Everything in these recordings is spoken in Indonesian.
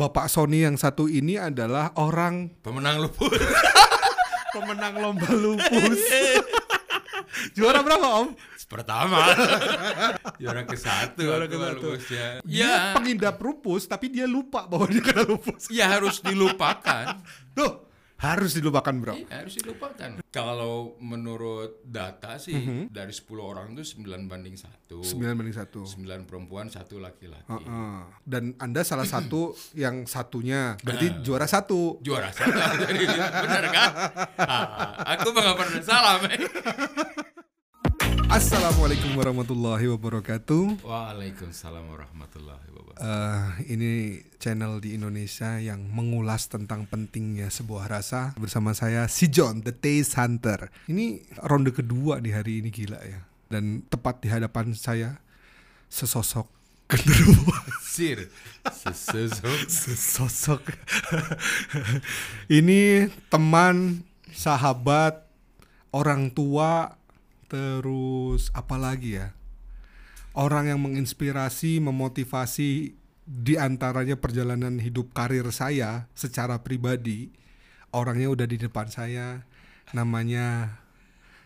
Bapak Sony yang satu ini adalah orang Pemenang lupus. pemenang lomba lupus. Juara berapa Om? Pertama. Juara ke satu. Juara aku ke-satu. lupusnya. Dia Ya. pengidap lupus tapi dia lupa bahwa dia kena lupus. Ya harus dilupakan. Tuh, harus dilupakan bro. Iya, harus dilupakan. Kalau menurut data sih dari 10 orang itu 9 banding 1. 9 banding 1. 9 perempuan, satu laki-laki. Heeh. Dan Anda salah satu yang satunya, berarti juara satu. Juara jadi benar kan? Ah, aku mah gak pernah salah. Assalamualaikum warahmatullahi wabarakatuh. Waalaikumsalam warahmatullahi wabarakatuh. Eh, ini channel di Indonesia yang mengulas tentang pentingnya sebuah rasa bersama saya si John the Taste Hunter. Ini ronde kedua di hari ini gila ya. Dan tepat di hadapan saya sesosok genderuwo. Sir, sesosok. sesosok. ini teman, sahabat, orang tua, terus apa lagi ya? Orang yang menginspirasi, memotivasi di antaranya perjalanan hidup karir saya secara pribadi. Orangnya udah di depan saya, namanya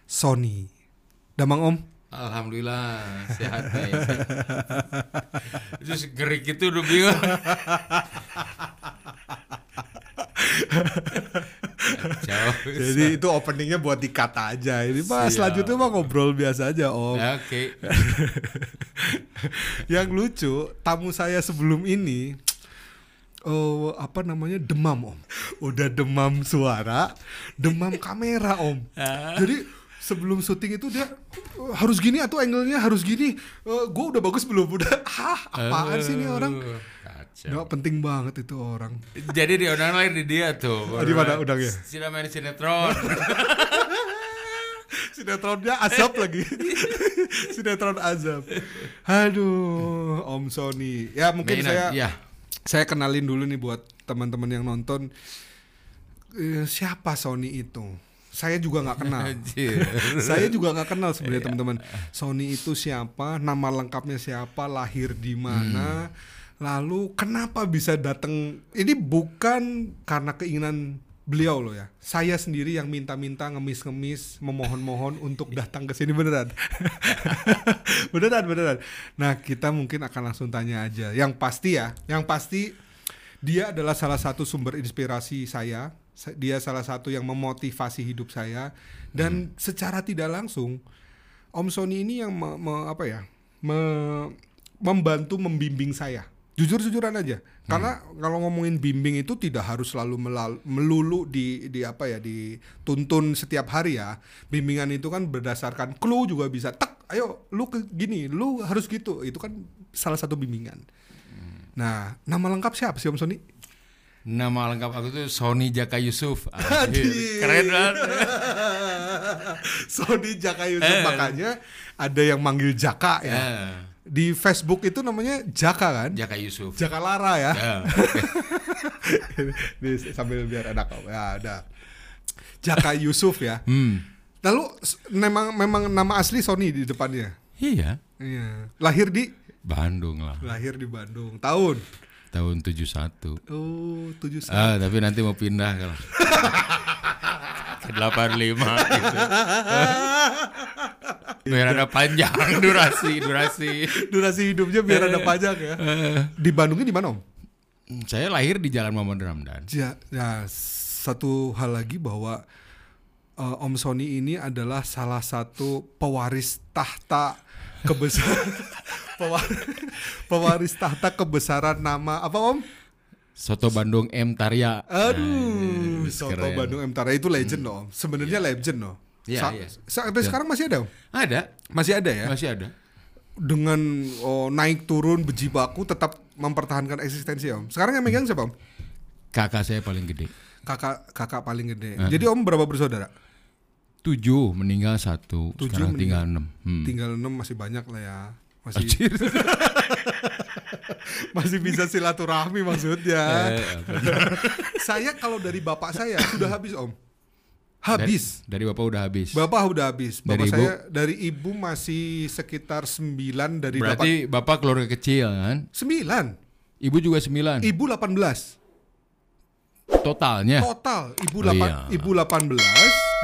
Sony. Damang Om? Alhamdulillah sehat nih. Terus gerik itu udah bingung. Jadi itu openingnya buat dikata aja. Ini mah selanjutnya mah ngobrol biasa aja Om. Oke. yang lucu tamu saya sebelum ini eh apa namanya demam om. Udah demam suara demam kamera om. Jadi sebelum syuting itu dia "Eh, harus gini atau angle-nya harus gini. Gue udah bagus belum? Udah hah apaan sih ini orang Kacau. nggak penting banget itu orang. Jadi di undang lahir di dia tuh. Di mana undangnya? Sudah main sinetron. sinetronnya azab lagi. Sinetron azab. Aduh om Sony. Ya mungkin Mainan, saya ya. saya kenalin dulu nih buat teman-teman yang nonton. Eh, siapa Sony itu? Saya juga nggak kenal. Saya juga nggak kenal sebenarnya teman-teman. Sony itu siapa? Nama lengkapnya siapa? Lahir di mana lalu kenapa bisa datang ini bukan karena keinginan beliau loh ya. Saya sendiri yang minta-minta ngemis-ngemis memohon-mohon untuk datang ke sini. Beneran. Beneran beneran. Nah kita mungkin akan langsung tanya aja. Yang pasti ya yang pasti dia adalah salah satu sumber inspirasi saya. Sa- Dia salah satu yang memotivasi hidup saya. Dan secara tidak langsung Om Sony ini yang me- me- apa ya? me- membantu membimbing saya. Jujur-jujuran aja. Karena kalau ngomongin bimbing itu tidak harus selalu melal- melulu di di apa ya dituntun setiap hari ya. Bimbingan itu kan berdasarkan clue juga bisa. Tak, ayo lu ke gini, lu harus gitu. Itu kan salah satu bimbingan. Nah, nama lengkap siapa sih Om Sony? Nama lengkap aku tuh Sony Jaka Yusuf. Keren banget. Sony Jaka Yusuf Eh. makanya ada yang manggil Jaka ya. Ya. Di Facebook itu namanya Jaka kan? Jaka Yusuf. Jaka Lara ya. Ya. Nih, sambil biar enak. Ya, ada. Jaka Yusuf ya. Hmm. Lalu memang memang nama asli Sony di depannya. Iya. Iya. Lahir di Bandung lah. lahir di Bandung. Tahun Tahun 71. Oh, tujuh Ah, tapi nanti mau pindah kalau 85 gitu. Biar ada panjang durasi, durasi. Durasi hidupnya biar ada pajak ya. Di Bandungnya di mana Om? Saya lahir di Jalan Muhammad Ramdan. Ya, ya, satu hal lagi bahwa uh, Om Sony ini adalah salah satu pewaris tahta kebesaran pewaris, pewaris tahta kebesaran nama apa Om? Soto Bandung M Tarya. Aduh, Nah, Soto keren. Bandung M Tara itu legend loh. Sebenarnya legend loh. Iya, Sa- iya. Sampai sekarang masih ada Om? Ada, Masih ada ya? masih ada. Dengan oh, naik turun bejibaku tetap mempertahankan eksistensi Om. Sekarang yang megang siapa Om? Kakak saya paling gede. Kakak kakak paling gede. Jadi Om berapa bersaudara? Tujuh meninggal satu, Tujuh sekarang tinggal enam. Hmm. tinggal enam masih banyak lah ya masih masih bisa silaturahmi maksudnya Eh, benar. saya kalau dari bapak saya sudah habis om habis Dari bapak udah habis. bapak udah habis bapak Dari ibu? saya dari ibu masih sekitar sembilan dari Berarti bapak keluarga kecil kan? bapak sembilan Ibu juga 9. Ibu 18. Totalnya. Total ibu Oh, 8 iya. ibu 18,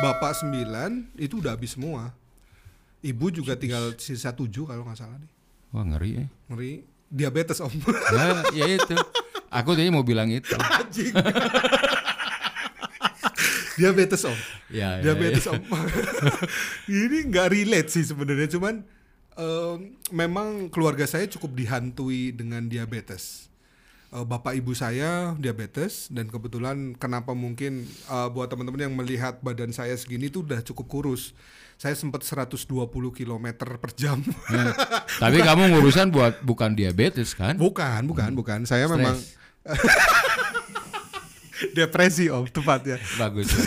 bapak 9, itu udah habis semua. Ibu juga tinggal sisa 7 kalau nggak salah nih. Wah, ngeri ya. Ngeri. Diabetes om. Nah, ya itu. Aku tadi mau bilang itu. Anjing. Diabetes om. Ya, ya, Diabetes ya. om. Ini nggak relate sih sebenarnya, cuman em, memang keluarga saya cukup dihantui dengan diabetes. Eh, bapak ibu saya diabetes dan kebetulan kenapa mungkin eh, buat teman-teman yang melihat badan saya segini tuh udah cukup kurus. Saya sempat 120 km per jam. Ya. Tapi kamu ngurusan buat bukan diabetes kan? bukan, bukan, bukan. Saya Stres. memang depresi om tepatnya. Bagus.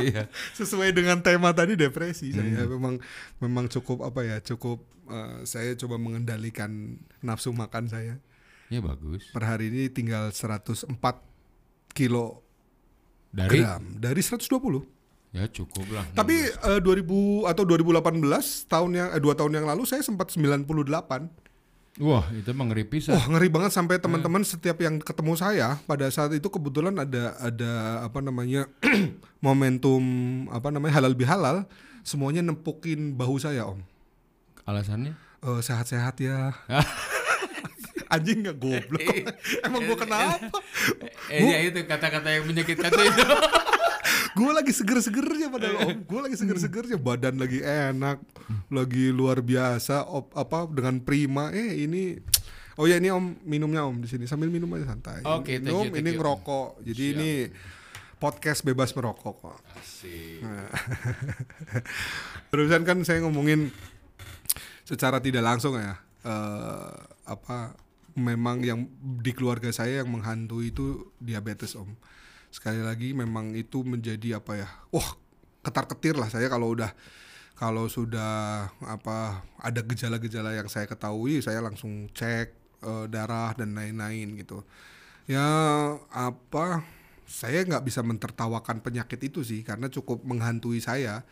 Iya. sesuai dengan tema tadi depresi saya memang memang cukup apa ya cukup eh, saya coba mengendalikan nafsu makan saya Ya bagus. per hari ini tinggal 104 kilo Dari gram dari 120 ya cukup lah. tapi eh, 2000 atau 2018 tahun yang eh, dua tahun yang lalu saya sempat 98 Wah, itu emang ngeri pisan. Wah ngeri banget sampai teman-teman setiap yang ketemu saya pada saat itu kebetulan ada ada apa namanya momentum apa namanya halal bihalal semuanya nempukin bahu saya om Alasannya? Eh, sehat-sehat ya. Anjing nggak goblok. Emang gua kenapa? Eh, ya itu kata-kata yang menyakitkan tuh itu. Gue lagi seger-segernya padahal om. Gue lagi seger-segernya. Badan lagi enak, lagi luar biasa. Op, apa dengan prima. Eh ini. Oh ya ini om minumnya om di sini sambil minum aja santai. Oke, thank you, Minum, thank ini you. ngerokok. Jadi Siap. ini podcast bebas merokok kok. Asik. Terusan kan saya ngomongin secara tidak langsung ya eh, apa memang yang di keluarga saya yang menghantui itu diabetes om. Sekali lagi memang itu menjadi apa ya? Wah ketar ketir lah saya kalau udah kalau sudah apa ada gejala-gejala yang saya ketahui saya langsung cek eh, darah dan lain-lain gitu. Ya apa saya nggak bisa mentertawakan penyakit itu sih karena cukup menghantui saya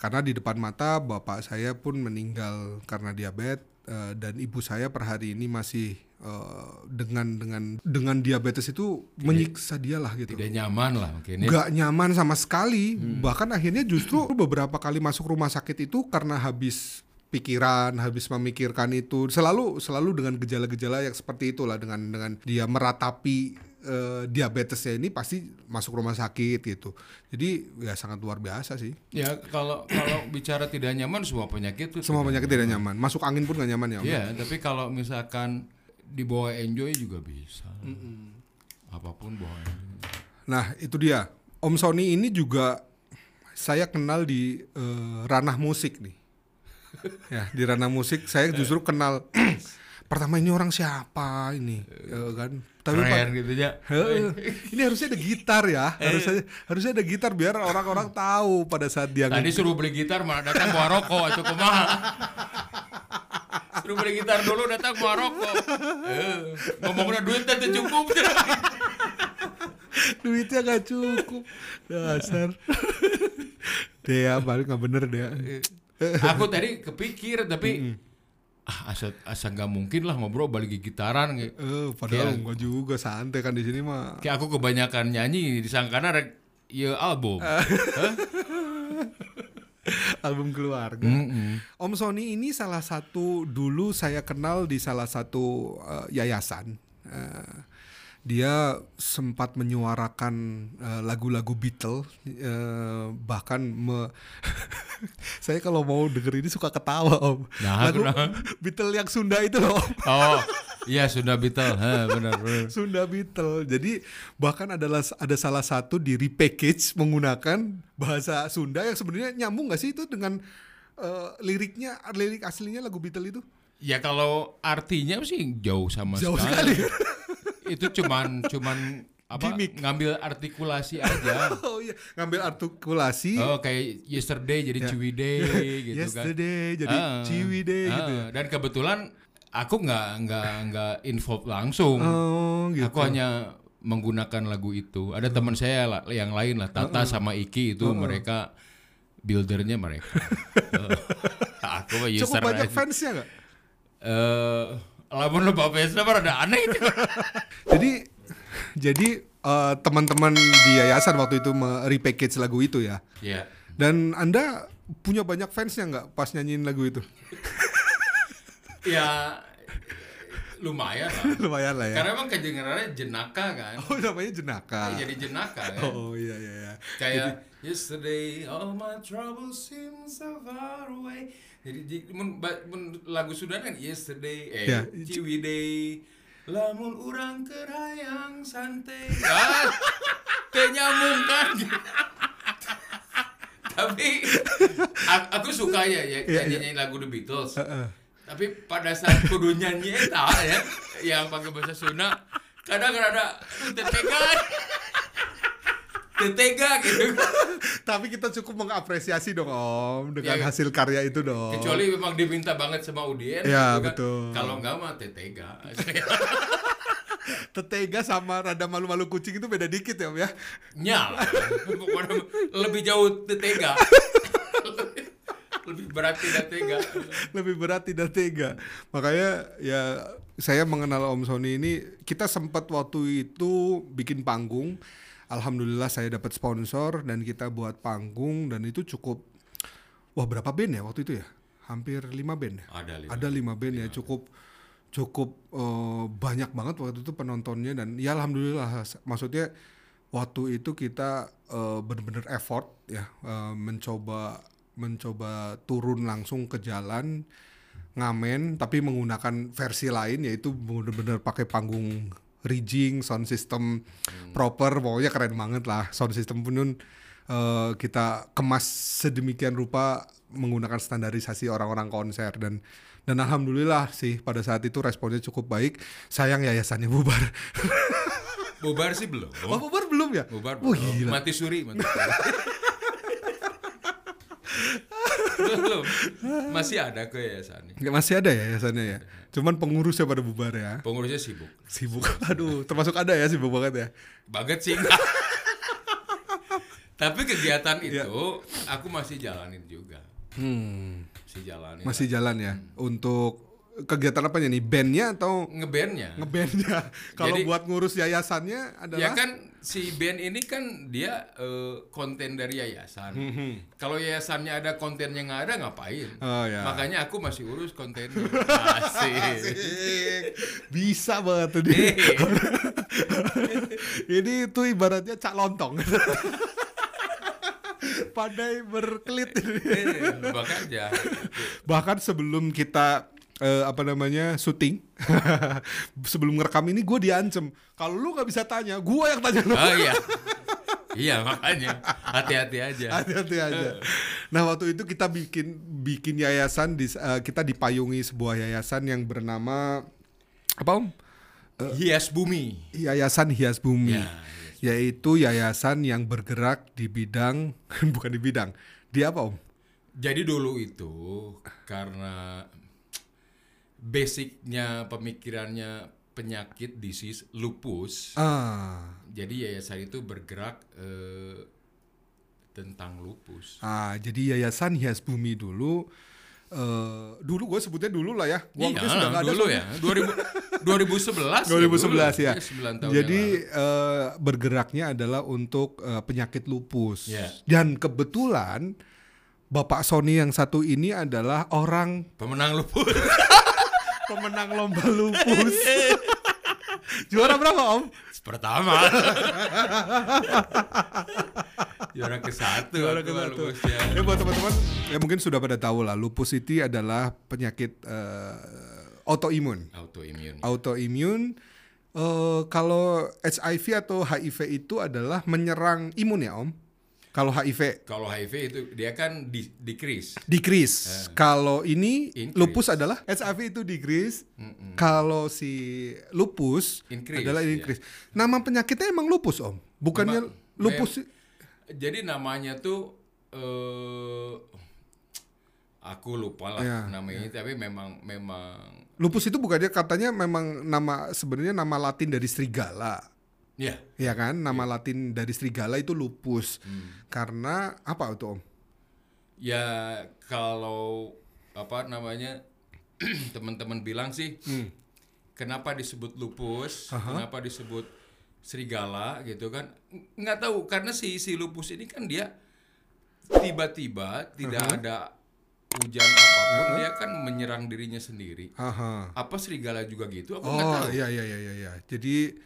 karena di depan mata bapak saya pun meninggal karena diabetes eh, dan ibu saya per hari ini masih eh, dengan dengan dengan diabetes itu menyiksa dia lah gitu. Tidak nyaman lah mungkin ya. nggak nyaman sama sekali. Bahkan akhirnya justru beberapa kali masuk rumah sakit itu karena habis pikiran habis memikirkan itu. Selalu selalu dengan gejala-gejala yang seperti itulah dengan dengan dia meratapi eh, diabetesnya ini pasti masuk rumah sakit gitu jadi ya sangat luar biasa sih Ya kalau kalau bicara tidak nyaman semua penyakit tuh semua penyakit tidak nyaman masuk angin pun nggak nyaman ya? Iya, tapi kalau misalkan dibawa enjoy juga bisa. Apa pun bawa enjoy. Nah, itu dia. Om Sony ini juga saya kenal di eh, ranah musik nih. ya, di ranah musik saya justru kenal pertama ini orang siapa ini, eh, kan? Tapi Keren gitu ya. Ini harusnya ada gitar ya, harusnya harusnya ada gitar biar orang-orang tahu pada saat dia Tadi suruh beli gitar malah datang bawa rokok itu kumaha. Suruh beli gitar dulu datang bawa rokok. Eh, ngomongnya duit teu cukup. duitnya gak cukup, dasar. Dea balik nggak bener Dea. Aku tadi kepikir tapi ah asa asa nggak mungkin lah ngobrol balik gitaran kayak. Eh, padahal Kayak- enggak juga santai kan di sini mah. Kayak aku kebanyakan nyanyi disangkana rek ya album. album keluarga. Mm-mm. Om Sony ini salah satu dulu saya kenal di salah satu eh, yayasan. Eh, dia sempat menyuarakan eh, lagu-lagu Beatles, eh, bahkan me- saya kalau mau denger ini suka ketawa om. Nah, Lagu kenapa? Beatles yang Sunda itu loh. Om. Oh, iya sudah Beatle. Heh, benar benar. Sunda Beatles. Jadi bahkan adalah ada salah satu di repackage menggunakan bahasa Sunda yang sebenarnya nyambung gak sih itu dengan eh, liriknya lirik aslinya lagu Beatles itu? Ya kalau artinya sih jauh sama Jauh sekali. sekali. Itu cuman cuman apa Gimik. ngambil artikulasi aja. Oh iya, ngambil artikulasi Oh kayak yesterday jadi Ciwidey gitu kan. yesterday jadi Ah, Ciwidey ah, gitu ya. Dan kebetulan aku nggak nggak nggak involved langsung. Oh gitu. Aku hanya menggunakan lagu itu. Ada teman saya lah- yang lain lah, Tata sama Iki itu mereka buildernya mereka. Oh. aku Cukup banyak fansnya nggak? Eh, lamun bapesna mah rada aneh itu. Jadi jadi eh, teman-teman di yayasan waktu itu repackage lagu itu ya. Iya. Dan Anda punya banyak fansnya nggak pas nyanyiin lagu itu? Ya lumayan lah. Lumayan lah ya. Karena emang kedengarannya jenaka kan. Oh namanya jenaka. Jadi jenaka kan. Oh iya iya iya. Kayak yesterday all my troubles seem so far away. Jadi, jadi mun, ba- mun lagu Sudan kan yesterday eh Ya. ciwidey lamun urang keur hayang santai. Ah, nyambung kan. Tapi aku suka ya ya Iya, nyanyi, nyanyi lagu The Beatles. Heeh. Tapi pada saat kudu nyanyi eta ya yang pakai bahasa Sunda kadang rada "Aduh, teu tega. Teu tega gitu. Tapi kita cukup mengapresiasi dong Om dengan Ya, hasil karya itu dong. Kecuali memang diminta banget sama Udin. Ya, kan. betul. Kalau enggak mah teu tega. Tetega sama rada malu-malu kucing itu beda dikit ya Om ya. Nyala. Lebih jauh teu tega. Lebih berat tidak tega. Lebih berat tidak tega. Makanya ya saya mengenal Om Sony ini kita sempat waktu itu bikin panggung. Alhamdulillah saya dapat sponsor dan kita buat panggung dan itu cukup wah berapa band ya waktu itu ya? Hampir lima band ya? Ada lima. ada lima band ya cukup cukup eh, banyak banget waktu itu penontonnya dan ya alhamdulillah maksudnya waktu itu kita eh, benar-benar effort ya eh, mencoba mencoba turun langsung ke jalan ngamen tapi menggunakan versi lain yaitu benar-benar pakai panggung rigging sound system proper pokoknya keren banget lah sound system pun eh, kita kemas sedemikian rupa menggunakan standarisasi orang-orang konser dan dan alhamdulillah sih pada saat itu responnya cukup baik sayang yayasannya bubar Bubar sih belum. oh bubar belum ya Bubar belum. gila. Mati suri, mati suri. belum. Masih ada ke yayasannya. Nggak, masih ada ya yayasannya ya cuman pengurusnya pada bubar ya Pengurusnya sibuk. sibuk aduh termasuk ada ya sibuk banget ya Banget sih. Tapi kegiatan Iya. itu aku masih jalanin juga. hmm. Masih jalanin. masih jalan ya untuk kegiatan apanya nih bandnya atau ngebandnya. ngebandnya kalau buat ngurus yayasannya Ya adalah kan si band ini kan dia eh, konten dari yayasan. Kalau yayasannya ada kontennya nggak ada ngapain? Oh, ya. Makanya aku masih urus kontennya. Asik. Asik. bisa banget tuh dia ini tuh ibaratnya cak lontong pandai berkelit Eh, Makanya. bahkan sebelum kita eh, apa namanya syuting. Sebelum ngerekam ini gue diancem. Kalau lu nggak bisa tanya gue yang tanya lu. Oh iya. Iya makanya. Hati-hati aja. hati-hati aja. Nah waktu itu kita bikin bikin yayasan di eh, kita dipayungi sebuah yayasan yang bernama apa om? Hias bumi. Yayasan Hias Bumi, Ya, yaitu yayasan yang bergerak di bidang bukan di bidang, di apa om? Jadi dulu itu karena basicnya pemikirannya penyakit disease lupus. Ah, Jadi yayasan itu bergerak eh, tentang lupus. ah jadi Yayasan Hias Bumi dulu, eh dulu gue sebutnya dulu lah ya, gua Iya, sudah nggak ada dulu ya. 2000, 2011. 2011 ya. Iya, 9 tahun Jadi eh, bergeraknya adalah untuk eh, penyakit lupus. Iya. Dan kebetulan Bapak Sony yang satu ini adalah orang pemenang lupus. pemenang lomba lupus. Juara berapa om? Pertama. Juara ke satu. Juara ke satu. lupusnya. Ya buat teman-teman ya mungkin sudah pada tahu lah lupus itu adalah penyakit eh, autoimun. Autoimun. Autoimun eh, kalau HIV atau HIV itu adalah menyerang imun ya Om. Kalau HIV Kalau HIV itu dia kan di decrease. decrease. Kalau ini Increase. lupus adalah HIV itu decrease. Kalau si lupus Increase, adalah ya. increase. Nama penyakitnya emang lupus Om. Bukannya lupus Jadi namanya tuh eh aku lupa lah Ya, namanya tapi memang memang lupus itu bukannya katanya memang nama sebenarnya nama Latin dari serigala. Ya Ya kan, nama Latin dari serigala itu lupus. Hmm. Karena apa itu Om? ya kalau apa namanya teman-teman bilang sih Hmm. kenapa disebut lupus, kenapa disebut serigala gitu kan? Nggak tahu karena si si lupus ini kan dia tiba-tiba tidak ada hujan apa pun dia kan menyerang dirinya sendiri. Aha. Apa serigala juga gitu? Aku nggak Oh tahu. iya iya iya iya. iya. Jadi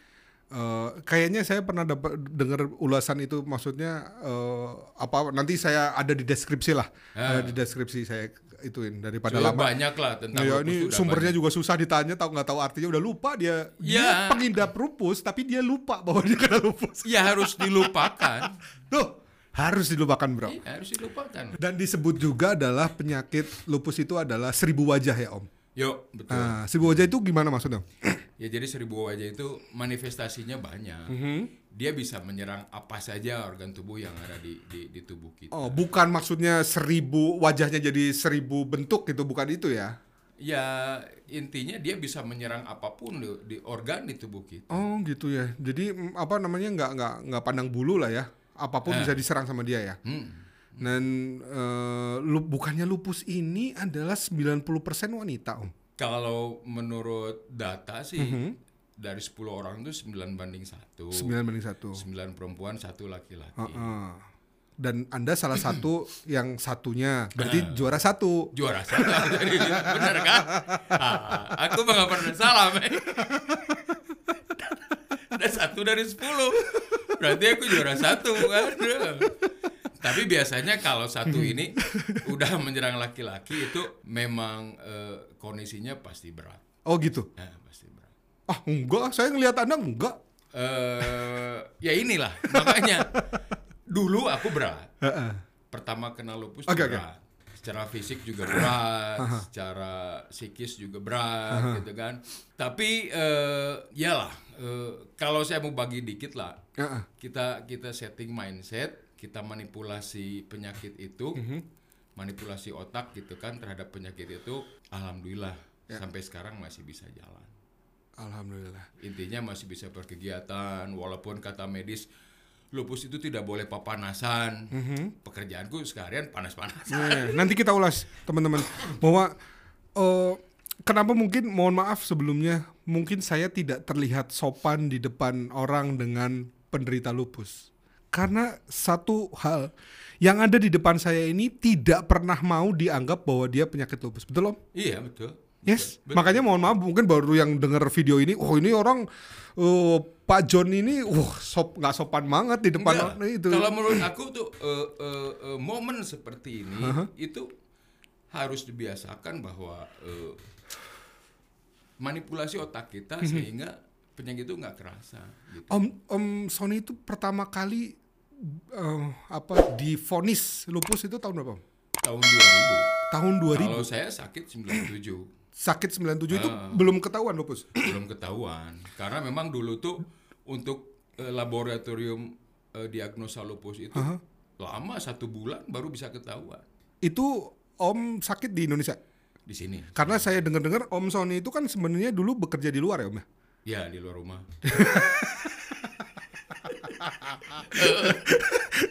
eh, kayaknya saya pernah dapat dengar ulasan itu maksudnya eh, apa nanti saya ada di deskripsi lah. Ada di deskripsi saya ituin daripada Soalnya lama. banyak lah tentang Ya, ini sumbernya juga susah ditanya, tahu nggak tahu artinya udah lupa dia. Dia Ya. pengidap lupus, tapi dia lupa bahwa dia kena lupus. banyak. Ya harus dilupakan. Tuh harus dilupakan bro. Iya, harus dilupakan. Dan disebut juga adalah penyakit lupus itu adalah seribu wajah ya om. Yuk, betul. Nah, seribu wajah itu gimana maksudnya? Ya jadi seribu wajah itu manifestasinya banyak. Mhm. Dia bisa menyerang apa saja organ tubuh yang ada di di, di tubuh kita. Oh, bukan maksudnya seribu wajahnya jadi seribu bentuk gitu, bukan itu ya? Ya intinya dia bisa menyerang apa pun di, di organ di tubuh kita. Oh gitu ya. Jadi mm, apa namanya nggak nggak nggak pandang bulu lah ya. Apa pun bisa diserang sama dia ya. Hmm. Dan eh, lu, bukannya lupus ini adalah 90% wanita om. Kalau menurut data sih Mhm. dari 10 orang itu 9 banding 1. 9 banding satu. 9 perempuan, satu laki-laki. Heeh. Dan anda salah satu yang satunya berarti juara satu. Juara satu jadi benar kan? Ah, aku mah nggak pernah salah, men. Ada satu dari sepuluh. Berarti aku juara satu kan? Tapi biasanya kalau satu ini udah menyerang laki-laki itu memang eh, kondisinya pasti berat. Oh gitu. Nah, pasti berat. Ah enggak, saya ngelihat anda enggak. Eh, ya inilah makanya dulu aku berat. Pertama kena lupus tuh berat. Secara fisik juga berat, secara psikis juga berat gitu kan. Tapi eh yalah, eh, kalau saya mau bagi dikit lah, kita kita setting mindset, kita manipulasi penyakit itu, Mhm. manipulasi otak gitu kan terhadap penyakit itu, alhamdulillah sampai sekarang masih bisa jalan. Alhamdulillah. Intinya masih bisa berkegiatan, walaupun kata medis lupus itu tidak boleh papanasan. Pekerjaanku sekalian panas-panasan. Nah, nanti kita ulas teman-teman bahwa eh, kenapa mungkin mohon maaf sebelumnya mungkin saya tidak terlihat sopan di depan orang dengan penderita lupus karena satu hal yang ada di depan saya ini tidak pernah mau dianggap bahwa dia penyakit lupus betul om? Iya betul. Yes, Betul. makanya mohon maaf mungkin baru yang dengar video ini, oh ini orang eh, Pak John ini, uh sop nggak sopan banget di depan Enggak. orang itu. Kalau menurut aku tuh eh, eh, eh, momen seperti ini itu harus dibiasakan bahwa eh, manipulasi otak kita sehingga penyakit itu nggak kerasa. Gitu. Om Om Sony itu pertama kali eh, apa divonis lupus itu tahun berapa? Tahun 2000. Tahun 2000. Kalau saya sakit 97 Sakit 97 itu Ah. belum ketahuan lupus. belum ketahuan karena memang dulu tuh untuk eh, laboratorium eh, diagnosa lupus itu lama satu bulan baru bisa ketahuan Itu Om sakit di Indonesia. di sini Karena saya dengar-dengar Om Sony itu kan sebenarnya dulu bekerja di luar ya Om ya. ya di luar rumah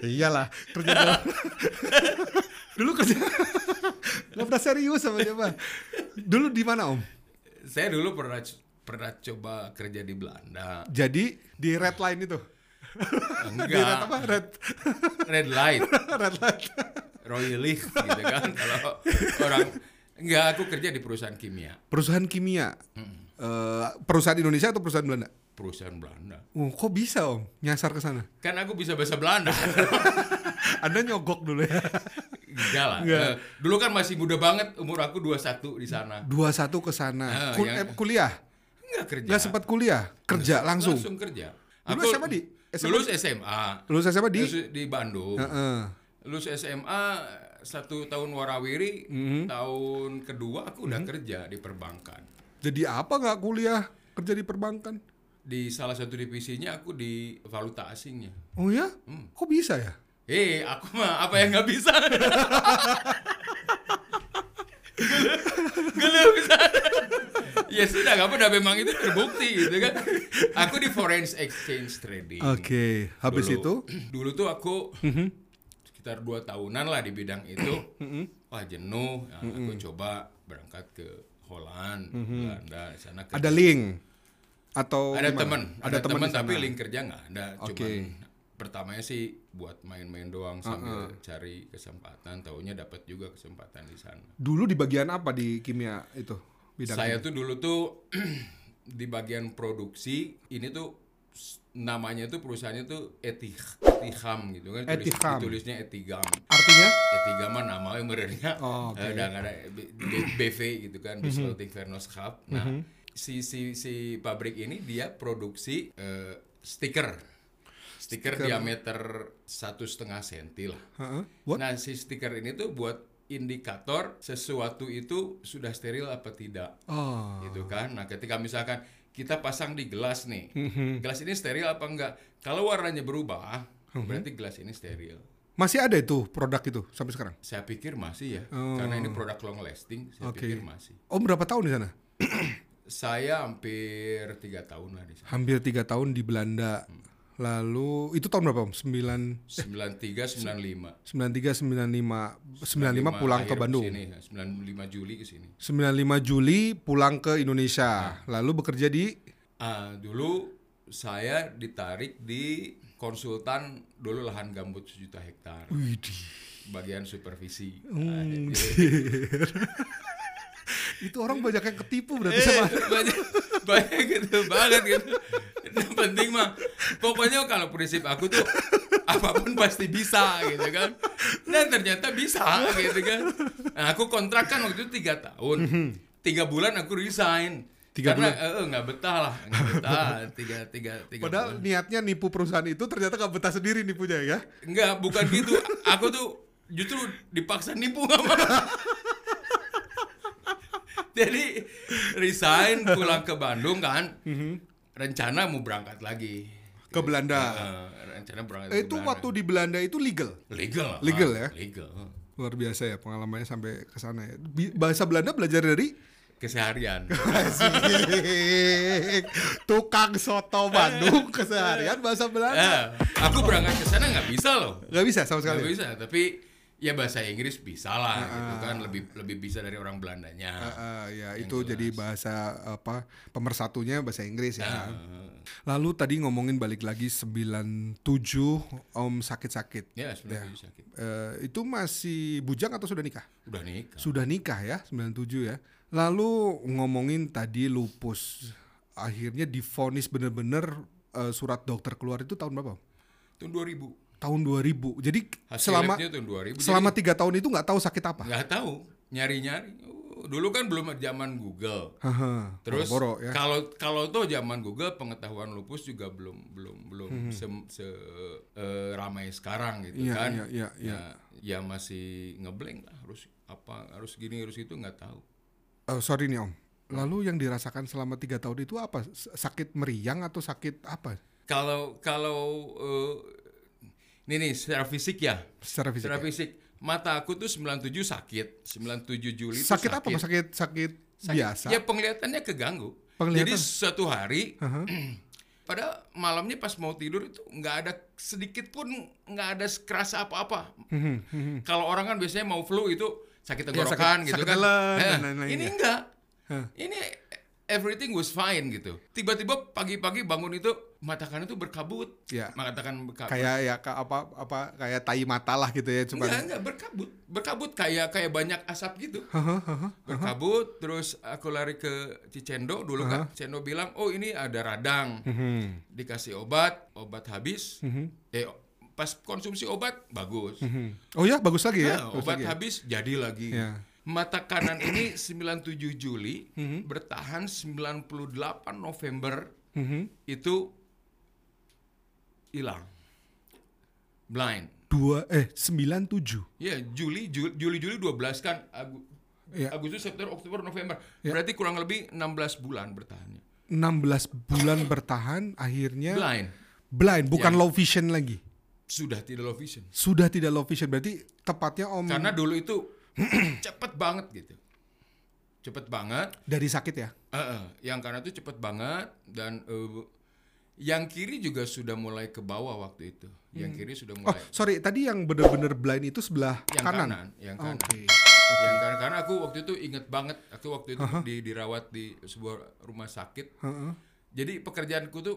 Iyalah kerja dulu. dulu kerja. Gak pernah serius sama dia Pak. Dulu di mana Om? saya dulu pernah pernah coba kerja di Belanda Jadi di red line itu. Di red enggak apa? Red red light red royalist gitu kan kalau orang enggak aku kerja di perusahaan kimia Perusahaan kimia. Eh, perusahaan Indonesia atau perusahaan Belanda? perusahaan Belanda Oh, kok bisa Om nyasar ke sana? kan aku bisa bahasa Belanda Anda nyogok dulu ya. enggak lah Enggak. Eh, dulu kan masih muda banget umur aku 21 di sana 21 ke sana. Ah, Kul- yang- eh, kuliah. enggak kerja Nggak sempat kuliah, kerja langsung. langsung kerja Dulu Aku SMA di? SMA lulus SMA Lulus SMA di? lulus di Bandung Heeh. lulus SMA satu tahun warawiri Mhm. tahun kedua aku udah kerja di perbankan Jadi apa nggak kuliah kerja di perbankan? di salah satu divisinya aku di valuta asingnya. Oh ya? Hmm. Kok bisa ya? eh aku mah apa yang nggak bisa? Gak bisa. Ya sudah nggak apa memang itu terbukti gitu kan? Aku di foreign exchange trading. Oke, habis Dulu- itu? Dulu tuh aku Mhm. sekitar dua tahunan lah di bidang itu. Wah jenuh. Nah, aku coba berangkat ke Holland, Belanda, di sana kerja. Ada link atau ada teman, ada teman di tapi link kerja nggak ada. Oke. Cuman pertamanya sih buat main-main doang sambil cari kesempatan. Taunya dapat juga kesempatan di sana. Dulu di bagian apa di kimia itu? Bidang Saya tuh dulu tuh di bagian produksi ini tuh namanya tuh perusahaannya tuh Etih Etiham gitu kan tulis- Etiham. ditulisnya Etigam artinya? Etigam mah namanya merenya Oh, oke. Mhm. eh, udah nggak ada BV gitu kan Bisloting Vernoschap nah si si si pabrik ini dia produksi eh, stiker stiker diameter satu setengah senti lah Heeh. What? Nah, si stiker ini tuh buat indikator sesuatu itu sudah steril apa tidak. Oh. Gitu kan. Nah, ketika misalkan kita pasang di gelas nih. Mhm. Gelas ini steril apa enggak? Kalau warnanya berubah, Mhm. berarti gelas ini steril. Masih ada itu produk itu sampai sekarang? Saya pikir masih ya. Oh. Karena ini produk long lasting, saya Oke. pikir masih. Om berapa tahun di sana? Saya hampir tiga tahun lah di sana. Hampir tiga tahun di Belanda. Lalu itu tahun berapa Om? 9 93 95. 93 95 95 pulang ke Bandung. Sini, 95 Juli ke sini. 95 Juli pulang ke Indonesia. Lalu bekerja di Ah, dulu saya ditarik di konsultan dulu lahan gambut sejuta hektar bagian supervisi. Jadi- Itu orang banyak yang ketipu berarti Eh, sama banyak, banyak gitu banget gitu. Yang penting mah pokoknya kalau prinsip aku tuh apa pun pasti bisa gitu kan. Dan ternyata bisa gitu kan. Nah, aku kontrak kan waktu itu tiga tahun. Tiga bulan aku resign. Tiga Karena eh, eh, nggak betah lah, nggak betah. Tiga, tiga, tiga Padahal bulan. niatnya nipu perusahaan itu ternyata gak betah sendiri nipunya ya. Enggak, bukan gitu. Aku tuh justru dipaksa nipu sama. Jadi resign pulang ke Bandung kan. Rencana mau berangkat lagi Ke Belanda. Eh, rencana berangkat Eh, ke itu Belanda. waktu di Belanda itu legal. legal. Legal ya? Legal. Luar biasa ya pengalamannya sampai ke sana ya. Bahasa Belanda belajar dari Keseharian. Tukang soto Bandung keseharian bahasa Belanda. Eh, aku berangkat ke sana nggak bisa loh. Gak bisa sama Nggak sekali. bisa, tapi ya bahasa Inggris bisa lah gitu kan lebih lebih bisa dari orang Belandanya. Ah, ah, ya itu jadi bahasa apa pemersatunya bahasa Inggris ya. Lalu tadi ngomongin balik lagi 97 Om sakit-sakit. Ya, sebenarnya sakit. Eh, itu masih bujang atau sudah nikah? Udah nikah. Sudah nikah ya 97 ya. Lalu ngomongin tadi lupus. Akhirnya difonis bener-bener eh, surat dokter keluar itu tahun berapa? Tahun 2000. Tahun 2000. Jadi Hasil selama tahun 2000. selama tiga tahun itu nggak tahu sakit apa. nggak tahu, nyari-nyari. Dulu kan belum zaman Google. Terus boro-boro ya. kalau kalau tuh zaman Google pengetahuan lupus juga belum belum belum se, se- eh, ramai sekarang gitu Hmm. Iya, kan. iya, iya, iya. Ya, ya masih ngeblank lah harus apa harus gini harus itu nggak tahu. Eh, sorry nih Om. Lalu yang dirasakan selama tiga tahun itu apa? Sakit meriang atau sakit apa? Kalau kalau eh, ini nih secara fisik ya. Secara fisik. Secara ya? fisik mata aku tuh 97 sakit, 97 Juli tuh Sakit apa? Sakit sakit, Sakit. biasa. Ya penglihatannya keganggu. Penglihatan. Jadi suatu hari pada malamnya pas mau tidur itu nggak ada sedikit pun nggak ada kerasa apa-apa. Kalau orang kan biasanya mau flu itu sakit Hmm, Ya, sakit- tenggorokan gitu sakit kan. telan dan lain-lain ini ya. enggak. Hah. Ini everything was fine gitu. Tiba-tiba pagi-pagi bangun itu mata kanan itu berkabut. Ya. Mata kanan berkabut. Kayak ya ka- apa apa kayak tai mata lah gitu ya cuman. Enggak, enggak berkabut. Berkabut kayak kayak banyak asap gitu. berkabut terus aku lari ke Cicendo dulu kan. Cicendo bilang, "Oh, ini ada radang." Mhm. Dikasih obat, obat habis. Eh pas konsumsi obat bagus. Mhm. Oh ya bagus lagi ya. Nah, bagus obat lagi ya. habis jadi lagi. Ya. Mata kanan ini 97 Juli Mhm. bertahan 98 November Mhm. itu hilang. Blind. Dua eh 97. Ya, Juli Juli Juli, Juli 12 kan Agu- Ya. Agustus, September, Oktober, November. Berarti kurang lebih 16 bulan bertahannya. 16 bulan bertahan akhirnya Blind. blind bukan Ya. low vision lagi. Sudah tidak low vision. Sudah tidak low vision berarti tepatnya Om Karena dulu itu cepet banget gitu. Cepet banget. dari sakit ya. Eh, eh, yang kanan itu cepet banget dan eh, yang kiri juga sudah mulai ke bawah waktu itu. Yang kiri sudah Oh, mulai sorry, tadi yang bener-bener blind itu sebelah yang kanan. kanan, yang Oh, kanan. Oke. Yang karena, karena aku waktu itu inget banget, aku waktu itu di, dirawat di sebuah rumah sakit. Heeh. Jadi pekerjaanku tuh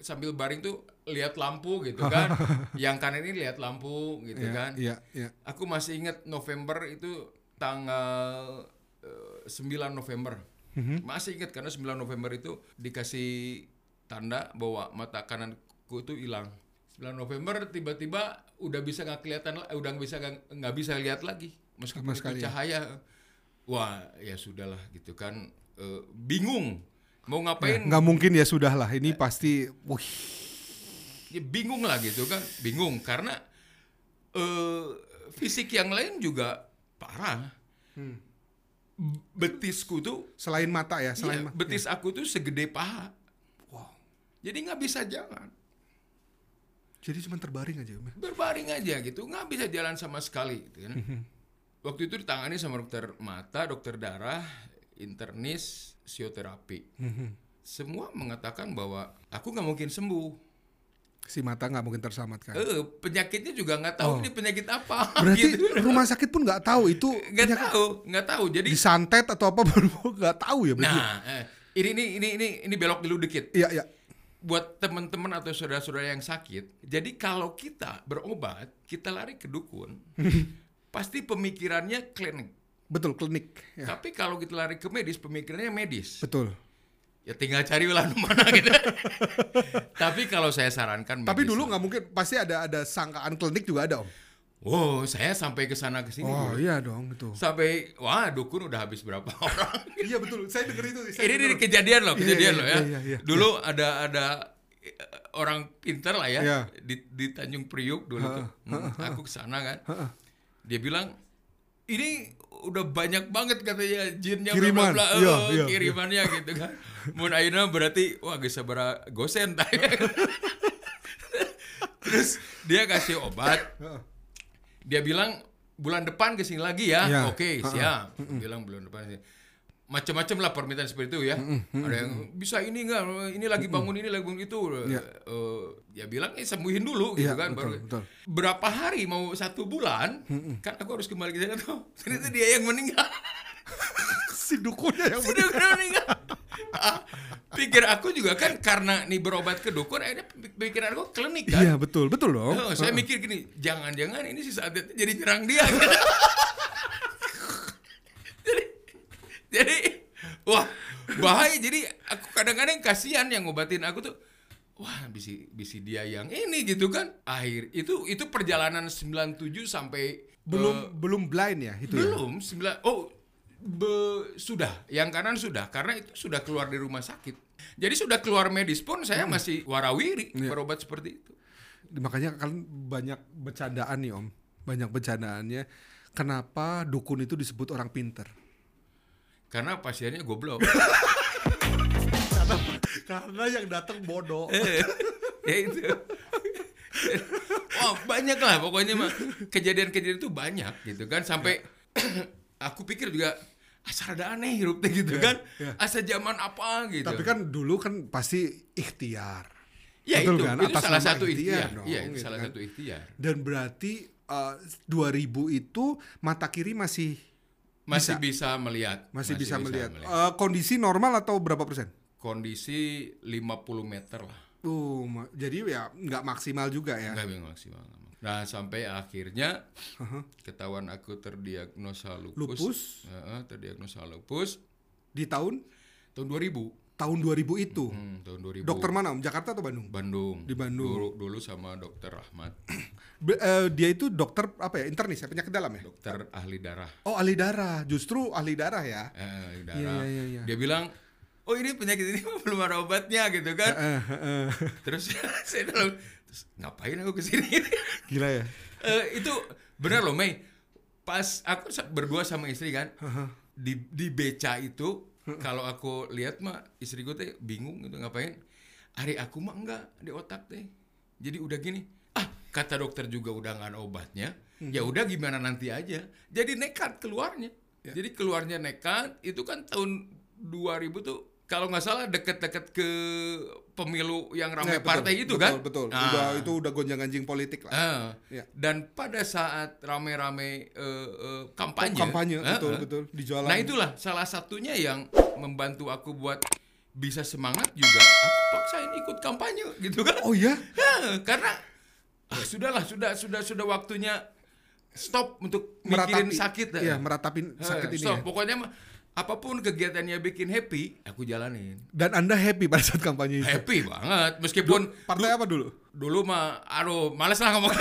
sambil baring tuh lihat lampu gitu kan. yang kanan ini lihat lampu gitu Iya, kan. Iya, iya. Aku masih inget November itu tanggal eh, 9 November. Mhm. Masih inget karena 9 November itu dikasih tanda bahwa mata kananku itu hilang. 9 November tiba-tiba udah bisa nggak kelihatan udah nggak bisa nggak bisa lihat lagi meskipun Sama itu ya. cahaya. Wah, ya sudahlah gitu kan Eh, bingung mau Ya, ngapain nggak mungkin ya sudah lah. Ini pasti, wih, ya bingung lah gitu kan bingung karena eh fisik yang lain juga parah Hmm. betisku tuh selain mata ya, selain mata. betis aku tuh segede paha Wow. jadi nggak bisa jalan Jadi cuma terbaring aja, ya? berbaring aja gitu nggak bisa jalan sama sekali gitu kan Mhm. waktu itu ditangani sama dokter mata dokter darah internis fisioterapi Mhm. semua mengatakan bahwa aku nggak mungkin sembuh Si mata nggak mungkin terselamatkan. eh penyakitnya juga nggak tahu Oh. ini penyakit apa Berarti gitu. rumah sakit pun nggak tahu itu nggak tahu nggak tahu jadi disantet atau apa baru nggak tahu ya berarti. Nah, eh, ini ini ini ini ini belok dulu dikit. Iya, iya. Buat teman-teman atau saudara-saudara yang sakit, jadi kalau kita berobat, kita lari ke dukun, pasti pemikirannya klinik. Betul, klinik. Ya, Tapi kalau kita lari ke medis, pemikirannya medis. betul. Ya tinggal cari lah mana gitu. Tapi kalau saya sarankan Tapi dulu nggak mungkin pasti ada ada sangkaan klinik juga ada, Om. Wow, saya sampai ke sana ke sini. Oh, iya dong itu. Sampai wah, dukun udah habis berapa orang. iya betul. Saya denger itu. ini, ini kejadian loh, Iya, kejadian iya, loh ya. iya, iya, dulu ada ada eh, orang pintar lah ya Iya. di, di Tanjung Priuk dulu tuh. Hmm, aku ke sana kan. Dia bilang ini udah banyak banget katanya jinnya bla, bla, Kiriman, bla, iya, oh, iya, kirimannya gitu kan. Mun ayeuna berarti wah geus sabaraha gosen. Terus dia kasih obat. Dia bilang bulan depan ke sini lagi ya. Ya. Oke, siap. Bilang bulan depan. Macam-macam lah permintaan seperti itu ya. Ada yang bisa ini enggak, ini lagi bangun ini lagi bangun itu. Ya. Eh, ya bilang eh, sembuhin dulu gitu Iya, kan betul, baru. betul. Berapa hari mau satu bulan? Kan aku harus kembali ke sana tuh. Ternyata dia yang meninggal. si dukunnya yang Sudah udah meninggal. Ah, pikir aku juga kan karena nih berobat ke dukun akhirnya pikiran aku klinik kan. Iya, betul, betul dong. Oh, saya mikir gini, jangan-jangan ini si saat itu jadi nyerang dia. gitu. jadi, jadi, wah bahaya. Jadi aku kadang-kadang kasihan yang ngobatin aku tuh. Wah, bisi bisi dia yang ini gitu kan. Akhir itu itu perjalanan 97 sampai belum belum blind ya itu ya? belum sembilan oh be- sudah yang kanan sudah karena itu sudah keluar dari rumah sakit jadi sudah keluar medis pun saya masih warawiri Iya. berobat seperti itu Makanya kan banyak bercandaan nih Om. Banyak bercandaannya. Kenapa dukun itu disebut orang pinter? Karena pasiennya goblok Karena yang datang bodoh. ya itu Wah banyak lah pokoknya mah kejadian-kejadian itu banyak gitu kan sampai aku pikir juga asal ada aneh hirup teh gitu kan ya. asa zaman apa gitu Tapi kan dulu kan pasti ikhtiar. ya betul itu kan? itu Atas salah satu ikhtiar ikhtiar dong, iya itu gitu salah kan. satu ikhtiar Dan berarti eh, 2000 itu mata kiri masih masih bisa, melihat. Masih, bisa, melihat. Eh, kondisi normal atau berapa persen? kondisi 50 meter lah. Uh, ma- jadi ya nggak maksimal juga ya. nggak maksimal nah sampai akhirnya ketahuan aku terdiagnosa lupus, Lupus? Heeh, terdiagnosa lupus. Di tahun? Tahun 2000 tahun 2000 itu. Hmm, tahun 2000 Dokter mana Om? Jakarta atau Bandung? Bandung Di Bandung. dulu, dulu sama dokter Rahmat Be- eh, dia itu dokter apa ya? Internis ya, penyakit dalam ya? dokter ahli darah Oh, ahli darah. Justru ahli darah ya. eh, ahli darah Iya, iya, iya. dia bilang oh ini penyakit ini belum ada obatnya gitu kan Eh, eh, eh. terus saya bilang terus ngapain aku ke sini Gila ya. Eh, itu benar loh Mei pas aku berdua sama istri kan di di beca itu kalau aku lihat mah istri gue teh bingung gitu ngapain? Hari aku mah enggak di otak teh. Jadi udah gini ah kata dokter juga udah nggak ada obatnya ya udah gimana nanti aja. Jadi nekat keluarnya. Jadi keluarnya nekat itu kan tahun 2000 tuh kalau nggak salah deket-deket ke pemilu yang ramai Ya, betul, partai itu betul, kan Betul, Nah, Udah, itu udah gonjang-ganjing politik lah. ah. Ya. dan pada saat rame-rame eh, eh, kampanye Kampanye, ah, betul, ah. betul. Di jalan. Nah itulah salah satunya yang membantu aku buat bisa semangat juga. Aku paksain ikut kampanye gitu kan. Oh iya? Ya, karena ah, sudahlah sudah sudah sudah waktunya stop untuk mikirin sakit. dah. Iya, meratapi Eh, sakit ini stop. ya. Pokoknya apa pun kegiatannya bikin happy, aku jalanin. Dan Anda happy pada saat kampanye itu? Happy banget meskipun Partai apa dulu? dulu mah aduh males lah ngomong.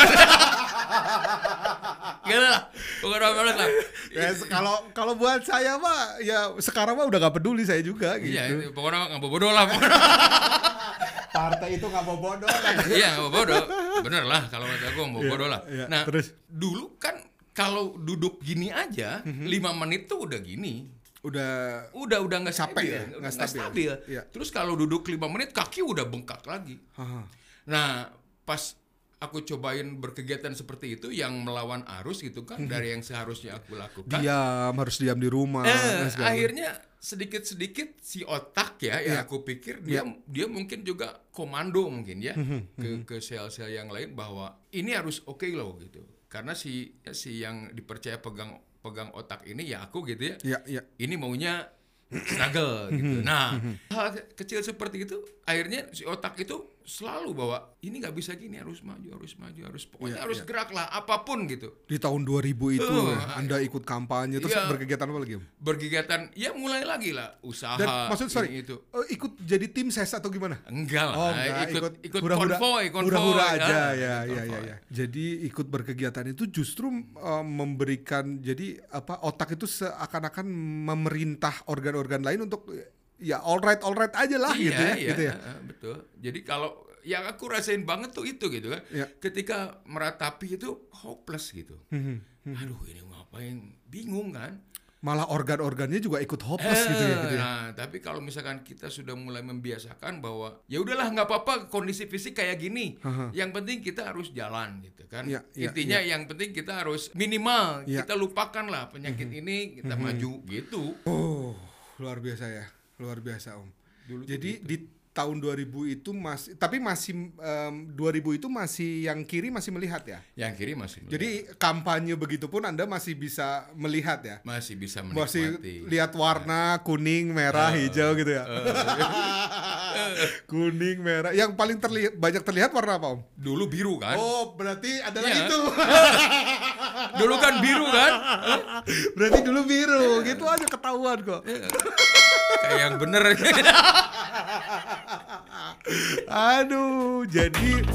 Gila lah. Pokoknya males lah. Ya, kalau kalau buat saya mah ya sekarang mah udah gak peduli saya juga gitu. Iya, pokoknya nggak bodoh lah. Partai itu nggak mau bodoh Iya, nggak bodoh. Bener lah kalau kata gue mau bodoh lah. iya. Nah, Terus? dulu kan kalau duduk gini aja, Mhm. lima menit tuh udah gini. Udah Udah udah nggak Capek stabil, ya? Nggak stabil. stabil. Iya. Terus kalau duduk lima menit kaki udah bengkak lagi. Haha. Nah, pas aku cobain berkegiatan seperti itu yang melawan arus gitu kan dari yang seharusnya aku lakukan. diam harus diam di rumah. Eh, akhirnya sedikit-sedikit si otak ya, Iya. yang aku pikir dia dia mungkin juga komando mungkin ya Mhm, ke ke sel-sel yang lain bahwa ini harus oke loh gitu. Karena si si yang dipercaya pegang pegang otak ini ya aku gitu ya. Iya, iya. Ini maunya struggle gitu. Nah, hal ke- kecil seperti itu akhirnya si otak itu selalu bahwa ini nggak bisa gini harus maju, harus maju, harus pokoknya Iya, harus iya. gerak lah apa pun gitu. Di tahun 2000 itu ya, Anda ikut kampanye terus iya. berkegiatan apa lagi? Berkegiatan ya mulai lagi lah usaha Dan maksud sorry, itu. eh, ikut jadi tim ses atau gimana? Enggak lah, Oh, enggak, ikut ikut hura-hura- konvoy, konvoy. hura-hura aja Ah, ya, ikut ya, ya, konvoy. ya. Jadi ikut berkegiatan itu justru eh, memberikan jadi apa otak itu seakan-akan memerintah organ-organ lain untuk ya alright alright aja lah gitu ya, iya, gitu ya. betul. Jadi kalau yang aku rasain banget tuh itu gitu kan. Iya. Ketika meratapi itu hopeless gitu. Mhm. Aduh, ini ngapain? Bingung kan? Malah organ-organnya juga ikut hopeless gitu ya, gitu ya. Nah, tapi kalau misalkan kita sudah mulai membiasakan bahwa ya udahlah nggak apa-apa kondisi fisik kayak gini. Aha. Yang penting kita harus jalan gitu kan. Iya, iya, Intinya yang penting kita harus minimal Iya. kita lupakan lah penyakit ini kita maju gitu. Oh, luar biasa ya. Luar biasa, Om. Dulu Jadi gitu. di tahun 2000 itu masih tapi masih em, 2000 itu masih yang kiri masih melihat ya. Yang kiri masih melihat. Jadi kampanye begitupun Anda masih bisa melihat ya. masih bisa Masih menikmati. lihat warna kuning, merah, hijau gitu ya. kuning, merah. Yang paling terlihat banyak terlihat warna apa, Om? Dulu biru kan? Oh, berarti adalah Iya. itu. Dulu kan biru kan? berarti dulu biru. Gitu aja ketahuan kok. Kayak yang bener. Aduh, jadi